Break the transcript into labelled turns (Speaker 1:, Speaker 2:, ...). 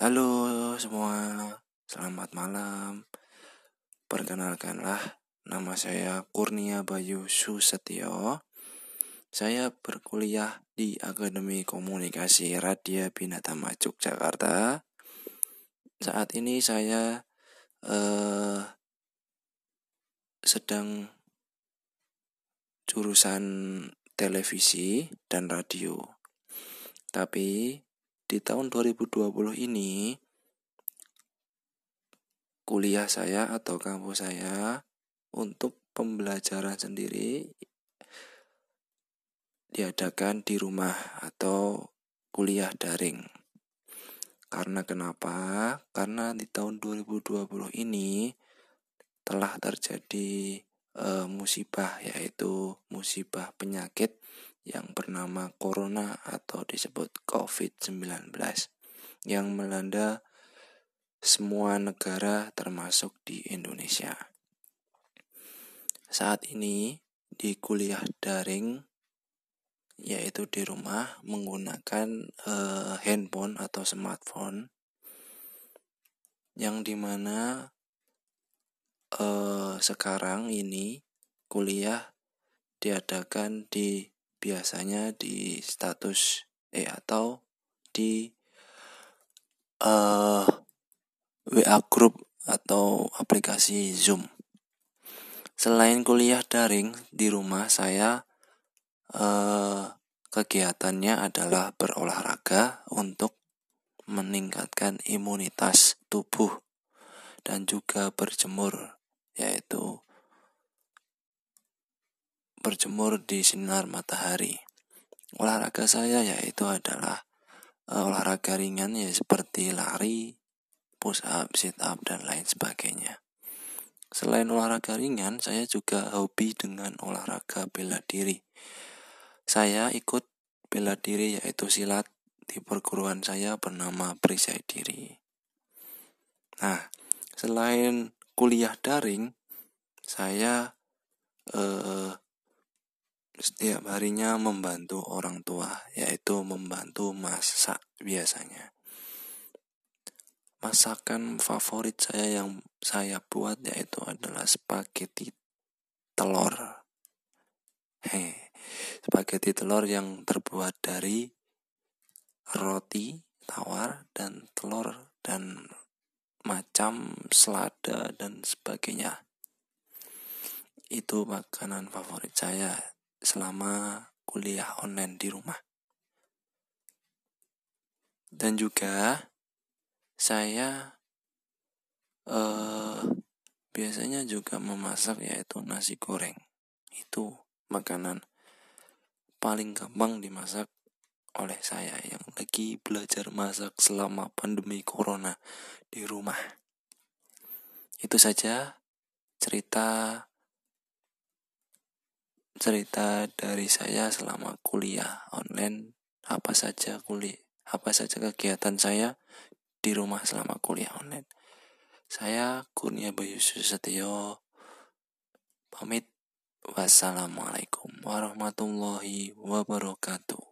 Speaker 1: Halo semua, selamat malam. Perkenalkanlah, nama saya Kurnia Bayu Susetio. Saya berkuliah di Akademi Komunikasi Radia Binatama Yogyakarta. Saat ini saya eh, sedang jurusan televisi dan radio. Tapi di tahun 2020 ini kuliah saya atau kampus saya untuk pembelajaran sendiri diadakan di rumah atau kuliah daring. Karena kenapa? Karena di tahun 2020 ini telah terjadi e, musibah yaitu musibah penyakit yang bernama corona atau disebut COVID-19 yang melanda semua negara termasuk di Indonesia. Saat ini di kuliah daring yaitu di rumah menggunakan uh, handphone atau smartphone yang di mana uh, sekarang ini kuliah diadakan di biasanya di status eh atau di uh, eh, WA group atau aplikasi Zoom. Selain kuliah daring di rumah saya uh, kegiatannya adalah berolahraga untuk meningkatkan imunitas tubuh dan juga berjemur yaitu berjemur di sinar matahari. Olahraga saya yaitu adalah uh, olahraga ringan ya seperti lari, push up, sit up dan lain sebagainya. Selain olahraga ringan, saya juga hobi dengan olahraga bela diri. Saya ikut bela diri yaitu silat di perguruan saya bernama Perisai Diri. Nah, selain kuliah daring, saya eh, setiap harinya membantu orang tua, yaitu membantu masak biasanya. Masakan favorit saya yang saya buat yaitu adalah spaghetti telur. Hei, spaghetti telur yang terbuat dari roti tawar dan telur dan macam selada dan sebagainya. Itu makanan favorit saya selama kuliah online di rumah. Dan juga saya eh, biasanya juga memasak yaitu nasi goreng. Itu makanan paling gampang dimasak oleh saya yang lagi belajar masak selama pandemi corona di rumah. Itu saja cerita cerita dari saya selama kuliah online apa saja kuliah apa saja kegiatan saya di rumah selama kuliah online. Saya Kurnia Bayu Susetio pamit. Wassalamualaikum warahmatullahi wabarakatuh.